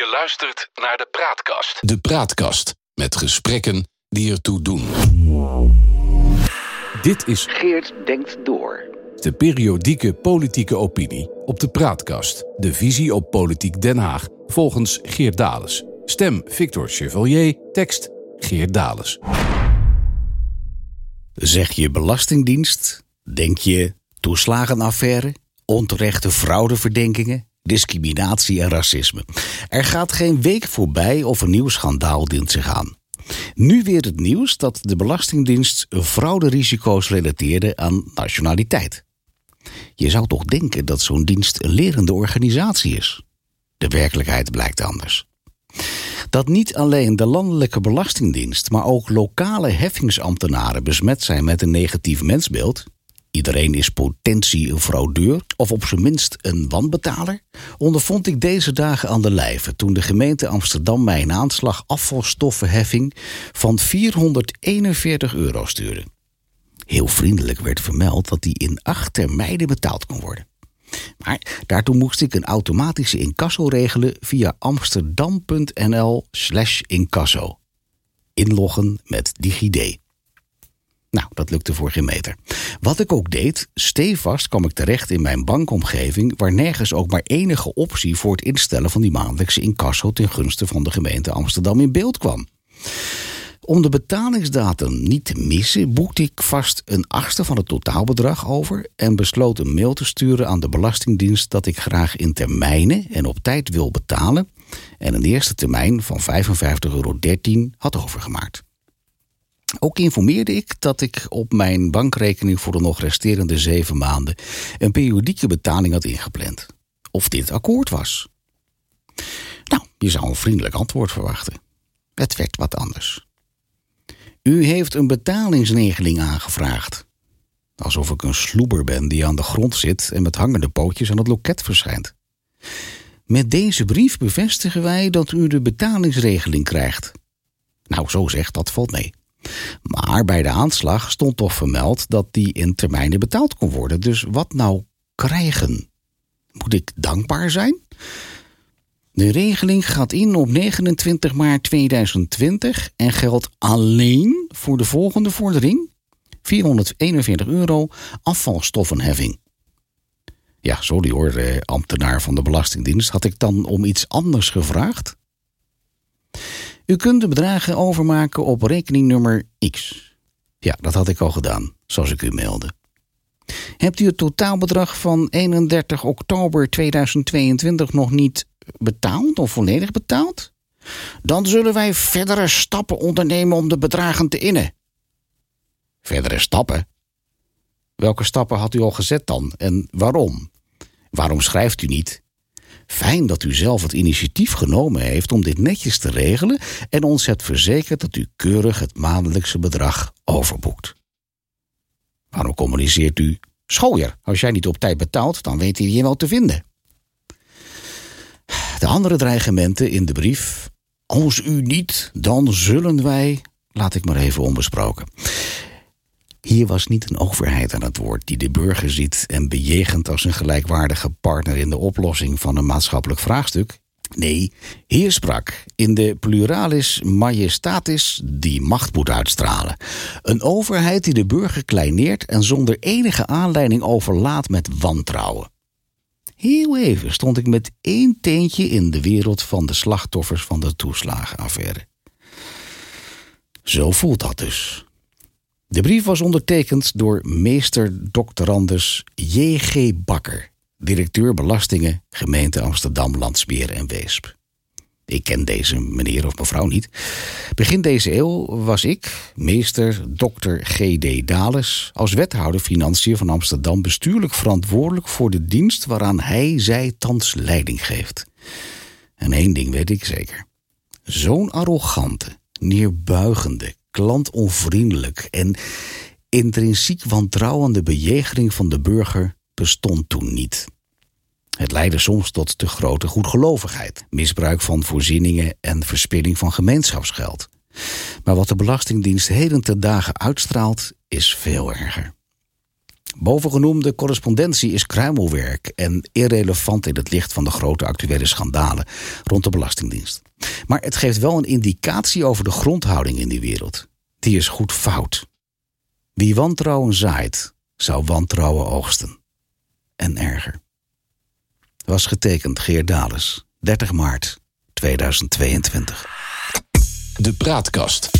Je luistert naar de Praatkast. De Praatkast met gesprekken die ertoe doen. Dit is Geert denkt door. de periodieke politieke opinie op de Praatkast. De visie op politiek Den Haag volgens Geert Dales. Stem Victor Chevalier, tekst Geert Dales. Zeg je belastingdienst? Denk je toeslagenaffaire? Onterechte fraudeverdenkingen? Discriminatie en racisme. Er gaat geen week voorbij of een nieuw schandaal dient zich aan. Nu weer het nieuws dat de Belastingdienst frauderisico's relateerde aan nationaliteit. Je zou toch denken dat zo'n dienst een lerende organisatie is? De werkelijkheid blijkt anders. Dat niet alleen de landelijke belastingdienst, maar ook lokale heffingsambtenaren besmet zijn met een negatief mensbeeld. Iedereen is potentie een fraudeur of op zijn minst een wanbetaler. Ondervond ik deze dagen aan de lijve toen de gemeente Amsterdam mij een aanslag afvalstoffenheffing van 441 euro stuurde. Heel vriendelijk werd vermeld dat die in acht termijnen betaald kon worden. Maar daartoe moest ik een automatische incasso regelen via amsterdam.nl slash incasso. Inloggen met DigiD. Nou, dat lukte voor geen meter. Wat ik ook deed, stevast kwam ik terecht in mijn bankomgeving... waar nergens ook maar enige optie voor het instellen van die maandelijkse incasso... ten gunste van de gemeente Amsterdam in beeld kwam. Om de betalingsdatum niet te missen, boekte ik vast een achtste van het totaalbedrag over en besloot een mail te sturen aan de Belastingdienst dat ik graag in termijnen en op tijd wil betalen en een eerste termijn van 55,13 euro had overgemaakt. Ook informeerde ik dat ik op mijn bankrekening voor de nog resterende zeven maanden een periodieke betaling had ingepland. Of dit akkoord was. Nou, je zou een vriendelijk antwoord verwachten. Het werd wat anders. U heeft een betalingsregeling aangevraagd. Alsof ik een sloeber ben die aan de grond zit en met hangende pootjes aan het loket verschijnt. Met deze brief bevestigen wij dat u de betalingsregeling krijgt. Nou, zo zegt dat valt mee. Maar bij de aanslag stond toch vermeld dat die in termijnen betaald kon worden. Dus wat nou krijgen? Moet ik dankbaar zijn? De regeling gaat in op 29 maart 2020 en geldt alleen voor de volgende vordering: 441 euro afvalstoffenheffing. Ja, sorry hoor, eh, ambtenaar van de Belastingdienst. Had ik dan om iets anders gevraagd? U kunt de bedragen overmaken op rekeningnummer X. Ja, dat had ik al gedaan, zoals ik u meldde. Hebt u het totaalbedrag van 31 oktober 2022 nog niet betaald of volledig betaald? Dan zullen wij verdere stappen ondernemen om de bedragen te innen. Verdere stappen? Welke stappen had u al gezet dan en waarom? Waarom schrijft u niet? Fijn dat u zelf het initiatief genomen heeft om dit netjes te regelen en ons hebt verzekerd dat u keurig het maandelijkse bedrag overboekt. Waarom communiceert u? Schooier, als jij niet op tijd betaalt, dan weet hij je wel te vinden. De andere dreigementen in de brief. Als u niet, dan zullen wij. Laat ik maar even onbesproken. Hier was niet een overheid aan het woord die de burger ziet en bejegent als een gelijkwaardige partner in de oplossing van een maatschappelijk vraagstuk. Nee, hier sprak in de pluralis majestatis die macht moet uitstralen. Een overheid die de burger kleineert en zonder enige aanleiding overlaat met wantrouwen. Heel even stond ik met één teentje in de wereld van de slachtoffers van de toeslagenaffaire. Zo voelt dat dus. De brief was ondertekend door meester doctorandus J.G. Bakker, directeur belastingen, gemeente Amsterdam, Landsmeer en Weesp. Ik ken deze meneer of mevrouw niet. Begin deze eeuw was ik, meester Dr. G.D. Dales, als wethouder Financiën van Amsterdam bestuurlijk verantwoordelijk voor de dienst waaraan hij zij thans leiding geeft. En één ding weet ik zeker. Zo'n arrogante, neerbuigende, klantonvriendelijk en intrinsiek wantrouwende bejegering van de burger bestond toen niet. Het leidde soms tot te grote goedgelovigheid, misbruik van voorzieningen en verspilling van gemeenschapsgeld. Maar wat de Belastingdienst heden ten dagen uitstraalt, is veel erger. Bovengenoemde correspondentie is kruimelwerk en irrelevant in het licht van de grote actuele schandalen rond de Belastingdienst. Maar het geeft wel een indicatie over de grondhouding in die wereld. Die is goed fout. Wie wantrouwen zaait, zou wantrouwen oogsten. En erger. Was getekend Geert Dales, 30 maart 2022. De Praatkast.